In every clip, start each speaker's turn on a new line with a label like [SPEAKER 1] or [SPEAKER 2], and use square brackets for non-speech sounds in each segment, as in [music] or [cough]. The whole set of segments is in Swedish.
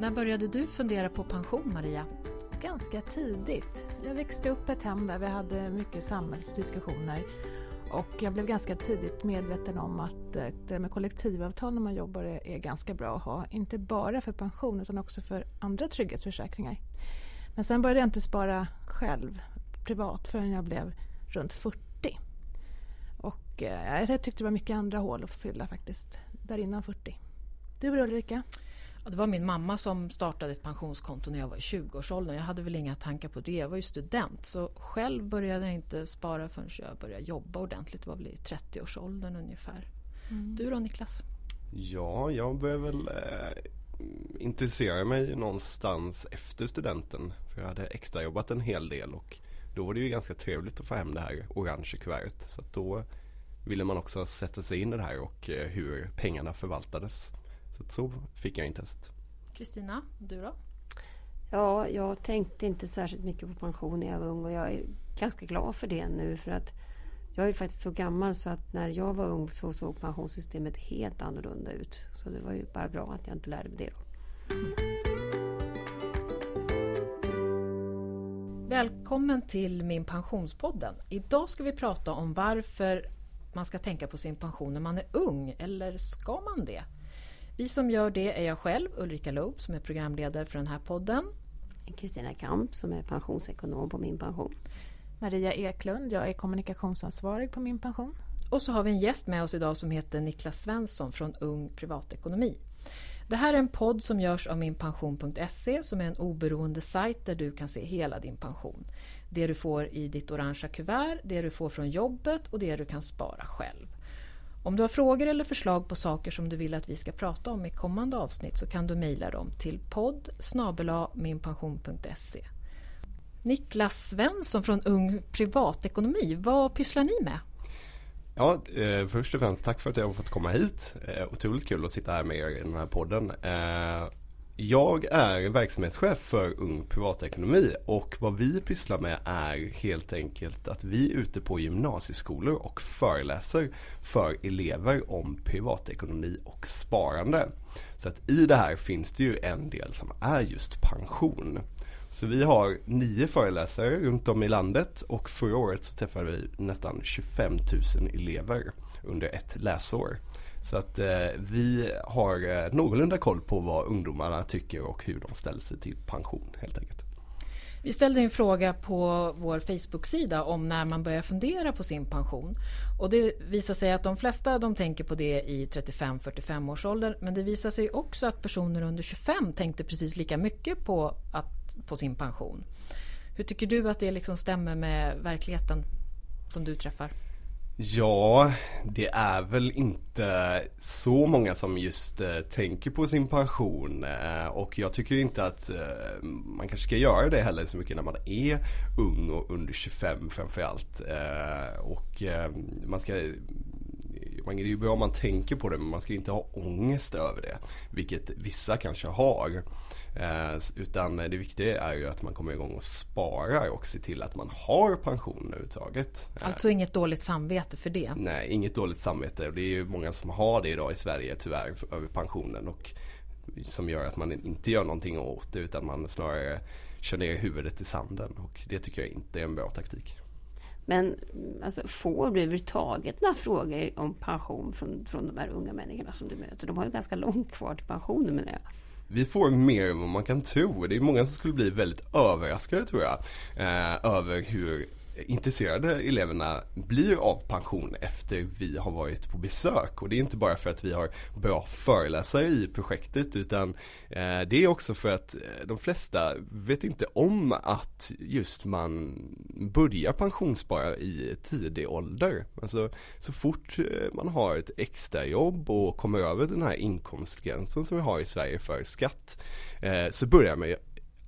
[SPEAKER 1] När började du fundera på pension, Maria?
[SPEAKER 2] Ganska tidigt. Jag växte upp i ett hem där vi hade mycket samhällsdiskussioner och jag blev ganska tidigt medveten om att eh, det det med kollektivavtal när man jobbar är ganska bra att ha. Inte bara för pension utan också för andra trygghetsförsäkringar. Men sen började jag inte spara själv privat förrän jag blev runt 40. Och eh, jag tyckte det var mycket andra hål att fylla faktiskt, där innan 40. Du då Ulrika?
[SPEAKER 1] Ja, det var min mamma som startade ett pensionskonto när jag var i 20-årsåldern. Jag hade väl inga tankar på det. Jag var ju student så själv började jag inte spara förrän jag började jobba ordentligt. Det var väl i 30-årsåldern ungefär. Mm. Du då Niklas?
[SPEAKER 3] Ja, jag började väl eh, intressera mig någonstans efter studenten. För jag hade extrajobbat en hel del och då var det ju ganska trevligt att få hem det här orange kuvertet. Så då ville man också sätta sig in i det här och eh, hur pengarna förvaltades. Så så fick jag intresset.
[SPEAKER 1] Kristina, du då?
[SPEAKER 4] Ja, jag tänkte inte särskilt mycket på pension när jag var ung och jag är ganska glad för det nu för att jag är faktiskt så gammal så att när jag var ung så såg pensionssystemet helt annorlunda ut. Så det var ju bara bra att jag inte lärde mig det då.
[SPEAKER 1] Välkommen till min pensionspodden. Idag ska vi prata om varför man ska tänka på sin pension när man är ung, eller ska man det? Vi som gör det är jag själv, Ulrika Loob, som är programledare för den här podden.
[SPEAKER 4] Kristina Kamp som är pensionsekonom på Min pension.
[SPEAKER 2] Maria Eklund, jag är kommunikationsansvarig på Min pension.
[SPEAKER 1] Och så har vi en gäst med oss idag som heter Niklas Svensson från Ung Privatekonomi. Det här är en podd som görs av minpension.se som är en oberoende sajt där du kan se hela din pension. Det du får i ditt orangea kuvert, det du får från jobbet och det du kan spara själv. Om du har frågor eller förslag på saker som du vill att vi ska prata om i kommande avsnitt så kan du mejla dem till podd minpension.se. Niklas Svensson från Ung Privatekonomi, vad pysslar ni med?
[SPEAKER 3] Ja, eh, först och främst tack för att jag har fått komma hit. Eh, otroligt kul att sitta här med er i den här podden. Eh, jag är verksamhetschef för Ung Privatekonomi och vad vi pysslar med är helt enkelt att vi är ute på gymnasieskolor och föreläser för elever om privatekonomi och sparande. Så att i det här finns det ju en del som är just pension. Så vi har nio föreläsare runt om i landet och förra året så träffade vi nästan 25 000 elever under ett läsår. Så att eh, vi har eh, någorlunda koll på vad ungdomarna tycker och hur de ställer sig till pension helt enkelt.
[SPEAKER 1] Vi ställde en fråga på vår Facebook-sida om när man börjar fundera på sin pension. Och det visar sig att de flesta de tänker på det i 35-45 års ålder. Men det visar sig också att personer under 25 tänkte precis lika mycket på, att, på sin pension. Hur tycker du att det liksom stämmer med verkligheten som du träffar?
[SPEAKER 3] Ja, det är väl inte så många som just eh, tänker på sin pension eh, och jag tycker inte att eh, man kanske ska göra det heller så mycket när man är ung och under 25 framförallt. Eh, och eh, man ska man, det är ju bra om man tänker på det men man ska inte ha ångest över det. Vilket vissa kanske har. Eh, utan det viktiga är ju att man kommer igång och sparar och ser till att man har pension överhuvudtaget.
[SPEAKER 1] Eh, alltså inget dåligt samvete för det?
[SPEAKER 3] Nej, inget dåligt samvete. Det är ju många som har det idag i Sverige tyvärr över pensionen. Och som gör att man inte gör någonting åt det utan man snarare kör ner huvudet i sanden. Och det tycker jag inte är en bra taktik.
[SPEAKER 4] Men alltså, får du överhuvudtaget några frågor om pension från, från de här unga människorna som du möter? De har ju ganska långt kvar till pensionen menar jag.
[SPEAKER 3] Vi får mer än vad man kan tro. Det är många som skulle bli väldigt överraskade tror jag. Eh, över hur intresserade eleverna blir av pension efter vi har varit på besök. Och det är inte bara för att vi har bra föreläsare i projektet utan eh, det är också för att eh, de flesta vet inte om att just man börjar pensionsspara i tidig ålder. Alltså så fort eh, man har ett extrajobb och kommer över den här inkomstgränsen som vi har i Sverige för skatt så börjar man ju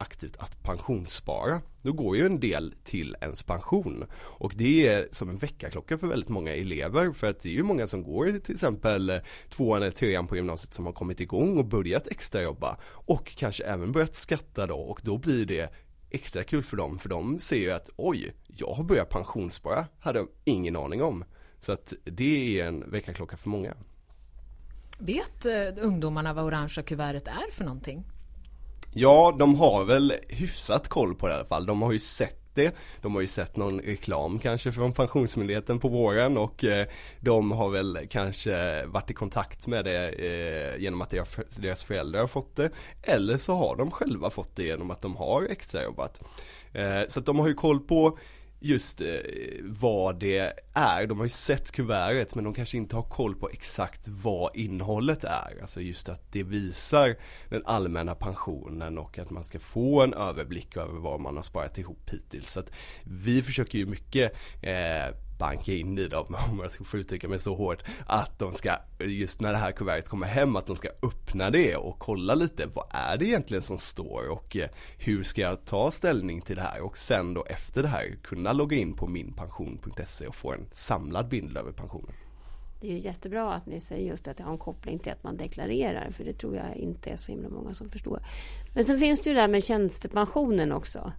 [SPEAKER 3] aktivt att pensionsspara. Då går ju en del till ens pension. Och det är som en väckarklocka för väldigt många elever. För att det är ju många som går till exempel tvåan eller trean på gymnasiet som har kommit igång och börjat extrajobba. Och kanske även börjat skatta då och då blir det extra kul för dem. För de ser ju att oj, jag har börjat pensionsspara. Hade de ingen aning om. Så att det är en väckarklocka för många.
[SPEAKER 1] Vet eh, ungdomarna vad orangea kuvertet är för någonting?
[SPEAKER 3] Ja, de har väl hyfsat koll på det i alla fall. De har ju sett det. De har ju sett någon reklam kanske från Pensionsmyndigheten på våren och eh, de har väl kanske varit i kontakt med det eh, genom att deras, föräldrar har fått det. Eller så har de själva fått det genom att de har extrajobbat. Eh, så att de har ju koll på just eh, vad det är. De har ju sett kuvertet men de kanske inte har koll på exakt vad innehållet är. Alltså just att det visar den allmänna pensionen och att man ska få en överblick över vad man har sparat ihop hittills. Så att vi försöker ju mycket eh, banka in i dem, [laughs] om jag ska få uttrycka mig så hårt, att de ska, just när det här kuvertet kommer hem, att de ska öppna det och kolla lite, vad är det egentligen som står och eh, hur ska jag ta ställning till det här och sen då efter det här kunna logga in på minpension.se och få en samlad bild över pensionen.
[SPEAKER 4] Det är ju jättebra att ni säger just att det har en koppling till att man deklarerar, för det tror jag inte är så himla många som förstår. Men sen finns det ju det här med tjänstepensionen också.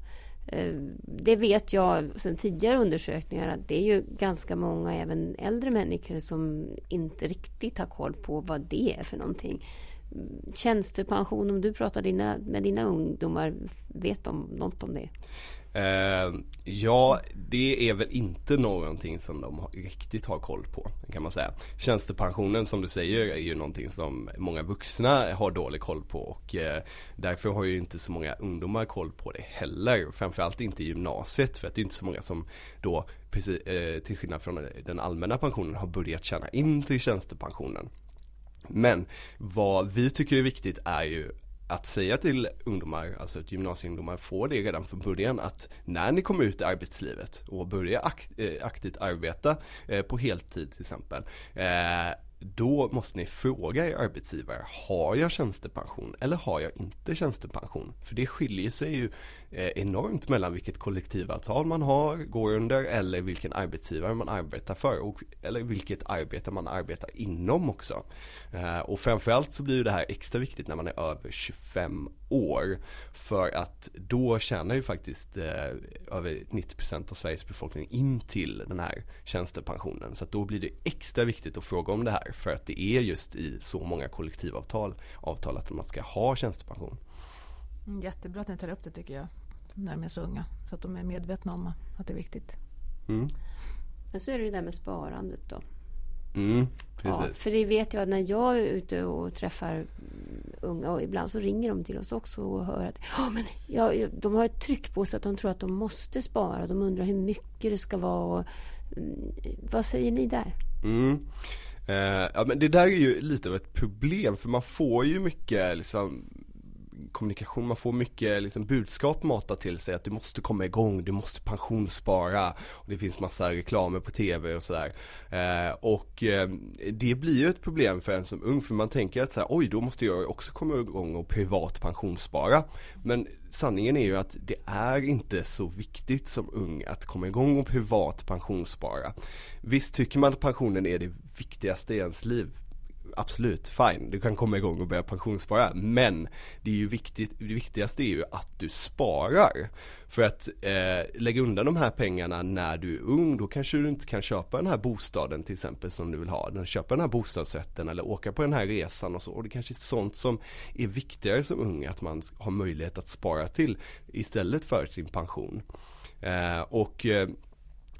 [SPEAKER 4] Eh, det vet jag sedan tidigare undersökningar att det är ju ganska många, även äldre människor, som inte riktigt har koll på vad det är för någonting. Tjänstepension, om du pratar med dina ungdomar, vet de något om det?
[SPEAKER 3] Eh, ja, det är väl inte någonting som de riktigt har koll på kan man säga. Tjänstepensionen som du säger är ju någonting som många vuxna har dålig koll på och eh, därför har ju inte så många ungdomar koll på det heller. Framförallt inte i gymnasiet för att det är inte så många som då precis, eh, till skillnad från den allmänna pensionen har börjat tjäna in till tjänstepensionen. Men vad vi tycker är viktigt är ju att säga till ungdomar, alltså att gymnasieungdomar får det redan från början att när ni kommer ut i arbetslivet och börjar akt, eh, aktivt arbeta eh, på heltid till exempel eh, då måste ni fråga er arbetsgivare, har jag tjänstepension eller har jag inte tjänstepension? För det skiljer sig ju eh, Eh, enormt mellan vilket kollektivavtal man har, går under eller vilken arbetsgivare man arbetar för och, eller vilket arbete man arbetar inom också. Eh, och framförallt så blir det här extra viktigt när man är över 25 år för att då tjänar ju faktiskt eh, över 90% av Sveriges befolkning in till den här tjänstepensionen. Så att då blir det extra viktigt att fråga om det här för att det är just i så många kollektivavtal avtalat att man ska ha tjänstepension.
[SPEAKER 2] Mm, jättebra att ni tar upp det tycker jag, när de är så unga. Så att de är medvetna om att det är viktigt.
[SPEAKER 4] Mm. Men så är det ju det där med sparandet då.
[SPEAKER 3] Mm,
[SPEAKER 4] ja, för det vet jag när jag är ute och träffar unga och ibland så ringer de till oss också och hör att ja, men ja, de har ett tryck på sig att de tror att de måste spara. De undrar hur mycket det ska vara. Och, mm, vad säger ni där?
[SPEAKER 3] Mm. Eh, ja men det där är ju lite av ett problem för man får ju mycket liksom kommunikation, man får mycket liksom, budskap matat till sig att du måste komma igång, du måste pensionsspara och det finns massa reklamer på tv och sådär. Eh, och eh, det blir ju ett problem för en som ung för man tänker att så här, oj då måste jag också komma igång och privat pensionsspara. Men sanningen är ju att det är inte så viktigt som ung att komma igång och privat pensionsspara. Visst tycker man att pensionen är det viktigaste i ens liv absolut, fine, du kan komma igång och börja pensionsspara. Men det är ju viktigt, det viktigaste är ju att du sparar. För att eh, lägga undan de här pengarna när du är ung, då kanske du inte kan köpa den här bostaden till exempel som du vill ha. Köpa den här bostadsrätten eller åka på den här resan och så. Och det kanske är sånt som är viktigare som ung, att man har möjlighet att spara till istället för sin pension. Eh, och eh,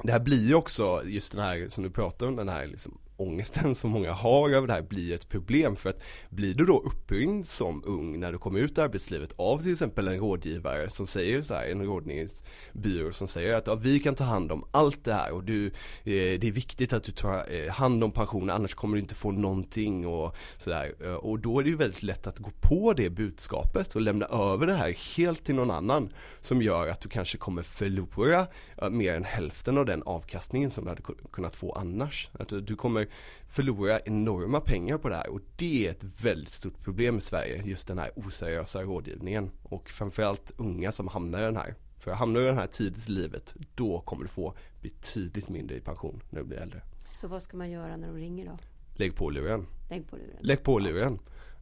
[SPEAKER 3] det här blir ju också just den här som du pratar om, den här liksom ångesten som många har över det här blir ett problem för att blir du då uppringd som ung när du kommer ut i arbetslivet av till exempel en rådgivare som säger så här, en rådgivningsbyrå som säger att ja, vi kan ta hand om allt det här och du, eh, det är viktigt att du tar eh, hand om pensionen annars kommer du inte få någonting och sådär. Eh, och då är det ju väldigt lätt att gå på det budskapet och lämna över det här helt till någon annan som gör att du kanske kommer förlora eh, mer än hälften av den avkastningen som du hade kunnat få annars. Att du kommer förlora enorma pengar på det här och det är ett väldigt stort problem i Sverige, just den här oseriösa rådgivningen och framförallt unga som hamnar i den här. För hamnar du i den här tidigt i livet, då kommer du få betydligt mindre i pension när du blir äldre.
[SPEAKER 4] Så vad ska man göra när de ringer då?
[SPEAKER 3] Lägg på luren.
[SPEAKER 4] Lägg på luren.
[SPEAKER 3] Lägg på luren.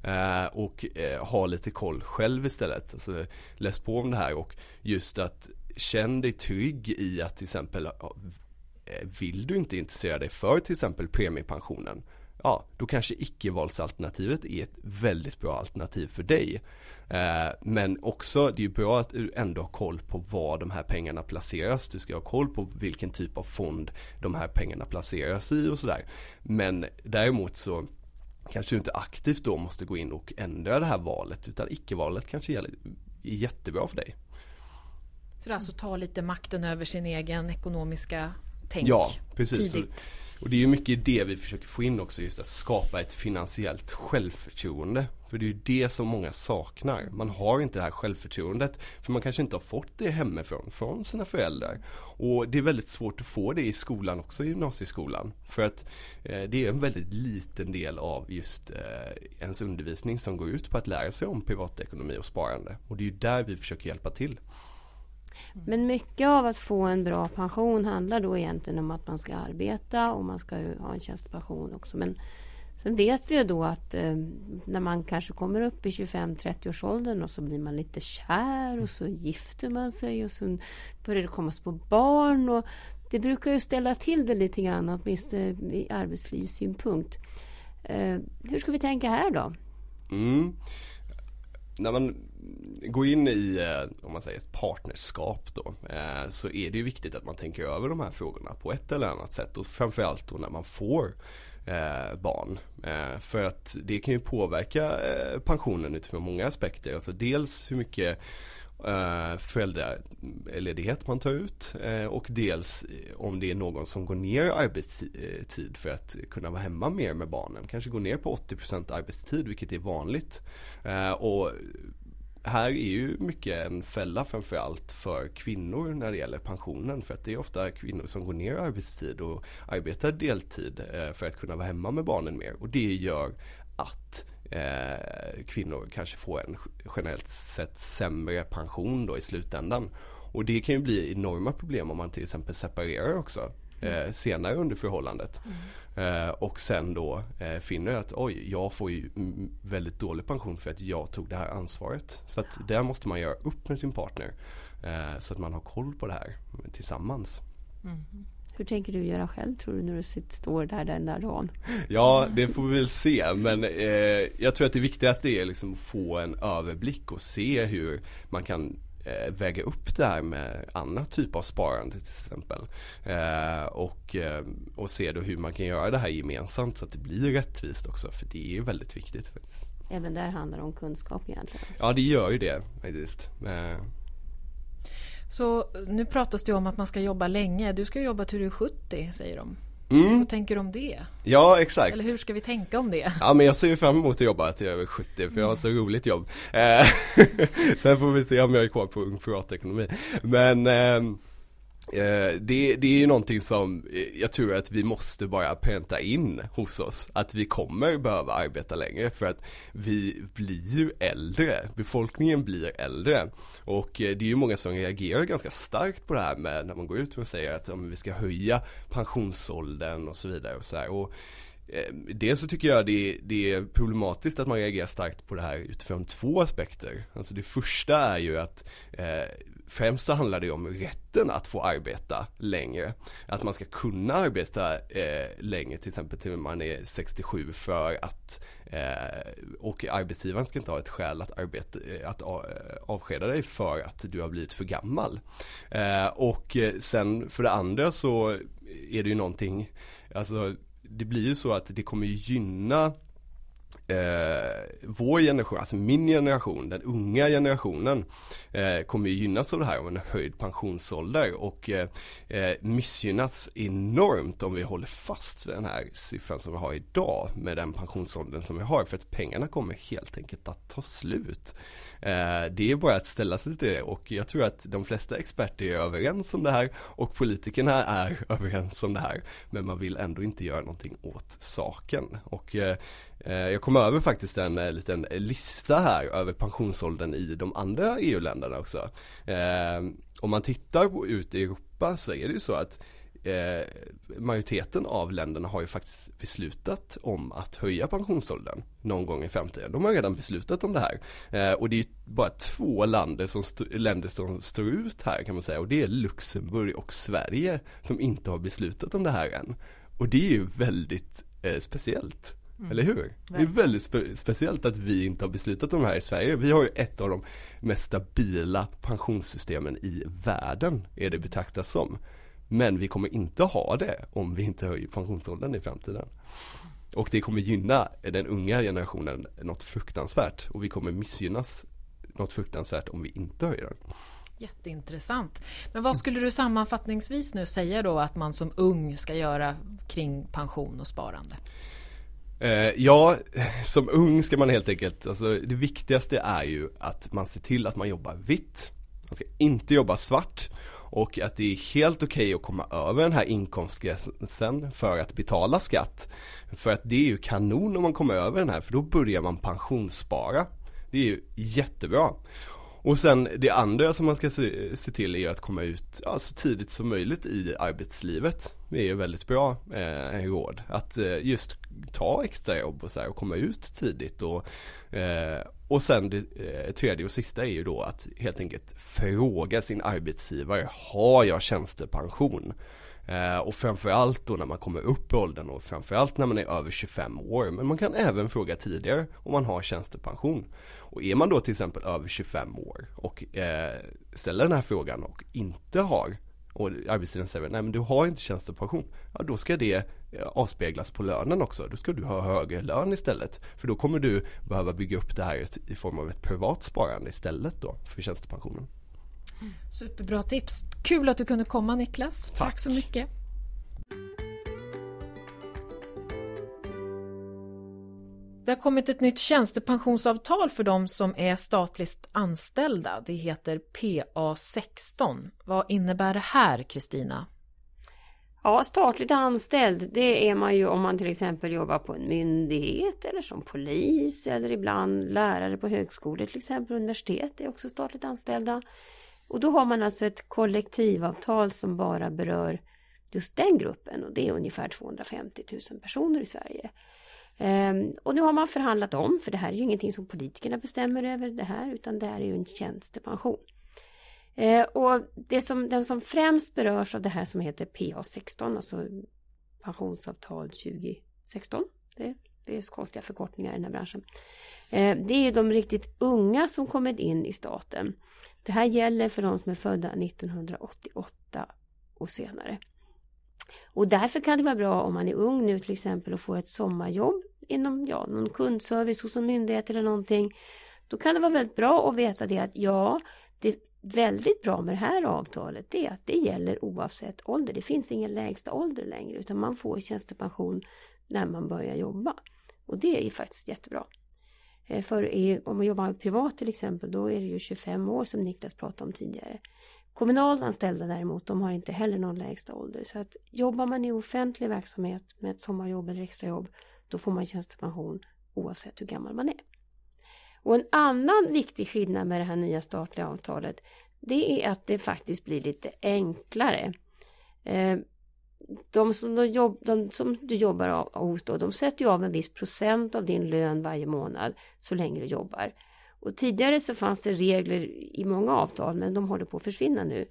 [SPEAKER 3] Uh, och uh, ha lite koll själv istället. Alltså, läs på om det här och just att känn dig trygg i att till exempel Eh, Eh, vill du inte intressera dig för till exempel premiepensionen ja, då kanske icke-valsalternativet är ett väldigt bra alternativ för dig. Eh, men också, det är ju bra att du ändå har koll på var de här pengarna placeras. Du ska ha koll på vilken typ av fond de här pengarna placeras i och sådär. Men däremot så kanske du inte aktivt då måste gå in och ändra det här valet utan icke-valet kanske är jättebra för dig.
[SPEAKER 1] Så det är alltså ta lite makten över sin egen ekonomiska tänk
[SPEAKER 3] Ja, precis.
[SPEAKER 1] tidigt.
[SPEAKER 3] Och det är ju mycket det vi försöker få in också, just att skapa ett finansiellt självförtroende. För det är ju det som många saknar. Man har inte det här självförtroendet. För man kanske inte har fått det hemifrån, från sina föräldrar. Och det är väldigt svårt att få det i skolan också, i gymnasieskolan. För att eh, det är en väldigt liten del av just eh, ens undervisning som går ut på att lära sig om privatekonomi och sparande. Och det är ju där vi försöker hjälpa till. Mm.
[SPEAKER 4] Men mycket av att få en bra pension handlar då egentligen om att man ska arbeta och man ska ha en tjänstepension också. Men sen vet vi ju då att eh, när man kanske kommer upp i 25-30 års åldern och så blir man lite kär och så gifter man sig och så börjar det komma små barn. Och det brukar ju ställa till det lite grann, åtminstone i arbetslivssynpunkt. Eh, hur ska vi tänka här då?
[SPEAKER 3] Mm. När man går in i, eh, om man säger ett partnerskap då, eh, så är det ju viktigt att man tänker över de här frågorna på ett eller annat sätt och framförallt då när man får eh, barn. För att det kan ju påverka pensionen utifrån många aspekter. Alltså dels hur mycket föräldraledighet man tar ut och dels om det är någon som går ner i arbetstid för att kunna vara hemma mer med barnen. Kanske går ner på 80% arbetstid vilket är vanligt. Och här är ju mycket en fälla framförallt för kvinnor när det gäller pensionen. För att det är ofta kvinnor som går ner i arbetstid och arbetar deltid eh, för att kunna vara hemma med barnen mer. Och det gör att eh, kvinnor kanske får en generellt sett sämre pension då i slutändan. Och det kan ju bli enorma problem om man till exempel separerar också eh, senare under förhållandet. Mm. Eh, och sen då eh, finner att oj, jag får ju väldigt dålig pension för att jag tog det här ansvaret. Så att där måste man göra upp med sin partner. Eh, så att man har koll på det här tillsammans.
[SPEAKER 4] Mm. Hur tänker du göra själv tror du när du sitter, står där den där dagen? [laughs]
[SPEAKER 3] Ja, det får vi väl se. Men eh, jag tror att det viktigaste är liksom att få en överblick och se hur man kan eh, väga upp det här med annat typ av sparande till exempel. Eh, och, eh, och se då hur man kan göra det här gemensamt så att det blir rättvist också. För det är väldigt viktigt faktiskt.
[SPEAKER 4] Även där handlar det om kunskap egentligen?
[SPEAKER 3] Alltså. Ja det gör ju det faktiskt. Eh.
[SPEAKER 1] Så nu pratas det om att man ska jobba länge. Du ska jobba till du är 70 säger de.
[SPEAKER 3] Mm.
[SPEAKER 1] Vad tänker du om det?
[SPEAKER 3] Ja exakt.
[SPEAKER 1] Eller hur ska vi tänka om det?
[SPEAKER 3] Ja men jag ser ju fram emot att jobba till över 70 för jag har så roligt jobb. Eh, [laughs] sen får vi se om jag är kvar på Ung Privatekonomi. Men Eh, Eh, det, det är ju någonting som eh, jag tror att vi måste bara pränta in hos oss. Att vi kommer behöva arbeta längre för att vi blir ju äldre. Befolkningen blir äldre. Och eh, det är ju många som reagerar ganska starkt på det här med när man går ut och säger att ja, vi ska höja pensionsåldern och så vidare. Och så här. Och, Eh, dels så tycker jag det, det, är problematiskt att man reagerar starkt på det här utifrån två aspekter. Alltså det första är ju att eh, Främst så handlar det om rätten att få arbeta längre. Att man ska kunna arbeta eh, längre, till exempel till man är 67 för att eh, och arbetsgivaren ska inte ha ett skäl att, arbeta, eh, att eh, avskeda dig för att du har blivit för gammal. Eh, och sen för det andra så är det ju någonting, alltså det blir ju så att det kommer gynna eh, vår generation, alltså min generation, den unga generationen eh, kommer ju gynnas av det här av en höjd pensionsålder och eh, eh, missgynnas enormt om vi håller fast vid den här siffran som vi har idag med den pensionsåldern som vi har för att pengarna kommer helt enkelt att ta slut. Eh, det är bara att ställa sig till det och jag tror att de flesta experter är överens om det här och politikerna är [laughs] överens om det här. Men man vill ändå inte göra någonting åt saken. Och eh, eh jag kommer över faktiskt en eh, liten lista här över pensionsåldern i de andra EU-länderna också. Ehm, om man tittar ut i Europa så är det ju så att eh, majoriteten av länderna har ju faktiskt beslutat om att höja pensionsåldern någon gång i framtiden. De har redan beslutat om det här. Eh, och det är ju bara två länder som, länder som står ut här kan man säga och det är Luxemburg och Sverige som inte har beslutat om det här än. Och det är ju väldigt eh, speciellt. Mm. Eller hur? Det är väldigt spe speciellt att vi inte har beslutat om det här i Sverige. Vi har ju ett av de mest stabila pensionssystemen i världen, är det betraktas som. Men vi kommer inte ha det om vi inte höjer pensionsåldern i framtiden. Och det kommer gynna den unga generationen något fruktansvärt och vi kommer missgynnas något fruktansvärt om vi inte höjer den.
[SPEAKER 1] Jätteintressant. Men vad skulle du sammanfattningsvis nu säga då att man som ung ska göra kring pension och sparande?
[SPEAKER 3] Eh, ja, som ung ska man helt enkelt, alltså det viktigaste är ju att man ser till att man jobbar vitt. Man ska inte jobba svart och att det är helt okej okay att komma över den här inkomstgränsen för att betala skatt. För att det är ju kanon om man kommer över den här för då börjar man pensionsspara. Det är ju jättebra. Och sen det andra som man ska se, se till är att komma ut ja, så tidigt som möjligt i arbetslivet. Det är ju väldigt bra eh, råd. Att eh, just ta extrajobb och så här, och komma ut tidigt. Och, eh, och sen det eh, tredje och sista är ju då att helt enkelt fråga sin arbetsgivare. Har jag tjänstepension? Eh, och framförallt då när man kommer upp i åldern och framförallt när man är över 25 år. Men man kan även fråga tidigare om man har tjänstepension. Och är man då till exempel över 25 år och eh, ställer den här frågan och inte har och arbetsgivaren säger nej men du har inte tjänstepension. Ja då ska det eh, avspeglas på lönen också. Då ska du ha högre lön istället. För då kommer du behöva bygga upp det här i form av ett privat sparande istället då för tjänstepensionen.
[SPEAKER 1] Superbra tips. Kul att du kunde komma Niklas. Tack, Tack så mycket. Det har kommit ett nytt tjänstepensionsavtal för de som är statligt anställda. Det heter PA16. Vad innebär det här, Kristina?
[SPEAKER 4] Ja, statligt anställd, det är man ju om man till exempel jobbar på en myndighet eller som polis eller ibland lärare på högskolor, till exempel universitet är också statligt anställda. Och då har man alltså ett kollektivavtal som bara berör just den gruppen och det är ungefär 250 000 personer i Sverige. Ehm, och nu har man förhandlat om, för det här är ju ingenting som politikerna bestämmer över det här, utan det här är ju en tjänstepension. Ehm, och det som, den som främst berörs av det här som heter PA16, alltså pensionsavtal 2016, det, det är konstiga förkortningar i den här branschen. Ehm, det är ju de riktigt unga som kommer in i staten. Det här gäller för de som är födda 1988 och senare. Och därför kan det vara bra om man är ung nu till exempel och får ett sommarjobb inom ja, någon kundservice hos en myndighet eller någonting. Då kan det vara väldigt bra att veta det att ja, det är väldigt bra med det här avtalet det är att det gäller oavsett ålder. Det finns ingen lägsta ålder längre utan man får tjänstepension när man börjar jobba. Och det är ju faktiskt jättebra. Eh, för för om man jobbar privat till exempel, då är det ju 25 år som Niklas pratade om tidigare. Kommunalt anställda däremot, de har inte heller någon lägsta ålder. Så att jobbar man i offentlig verksamhet med ett sommarjobb eller extrajobb, då får man tjänstepension oavsett hur gammal man är. Och en annan viktig skillnad med det här nya statliga avtalet, det är att det faktiskt blir lite enklare. Eh, de som, de jobb, de som du jobbar hos då, de sätter ju av en viss procent av din lön varje månad så länge du jobbar. Och tidigare så fanns det regler i många avtal, men de håller på att försvinna nu,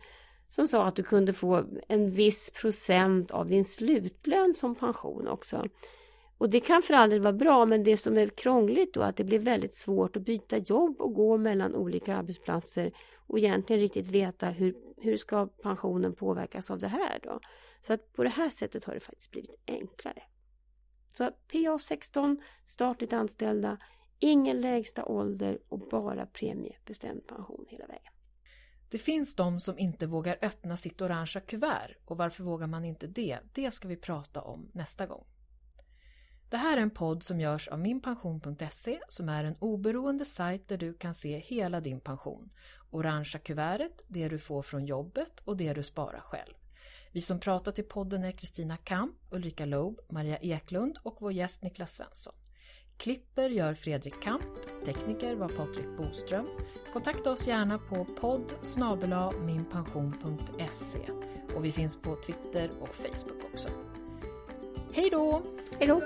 [SPEAKER 4] som sa att du kunde få en viss procent av din slutlön som pension också. Och det kan för all del vara bra, men det som är krångligt då är att det blir väldigt svårt att byta jobb och gå mellan olika arbetsplatser och egentligen riktigt veta hur, hur ska pensionen påverkas av det här då. Så att på det här sättet har det faktiskt blivit enklare. Så PA16, statligt anställda, ingen lägsta ålder och bara premiebestämd pension hela vägen.
[SPEAKER 1] Det finns de som inte vågar öppna sitt orangea kuvert och varför vågar man inte det? Det ska vi prata om nästa gång. Det här är en podd som görs av minpension.se som är en oberoende sajt där du kan se hela din pension. Orangea kuvertet, det du får från jobbet och det du sparar själv. Vi som pratat i podden är Kristina Kamp, Ulrika Loeb, Maria Eklund och vår gäst Niklas Svensson. Klipper gör Fredrik Kamp, tekniker var Patrik Boström. Kontakta oss gärna på podd minpension.se och vi finns på Twitter och Facebook också. Hej då!
[SPEAKER 4] Hej då!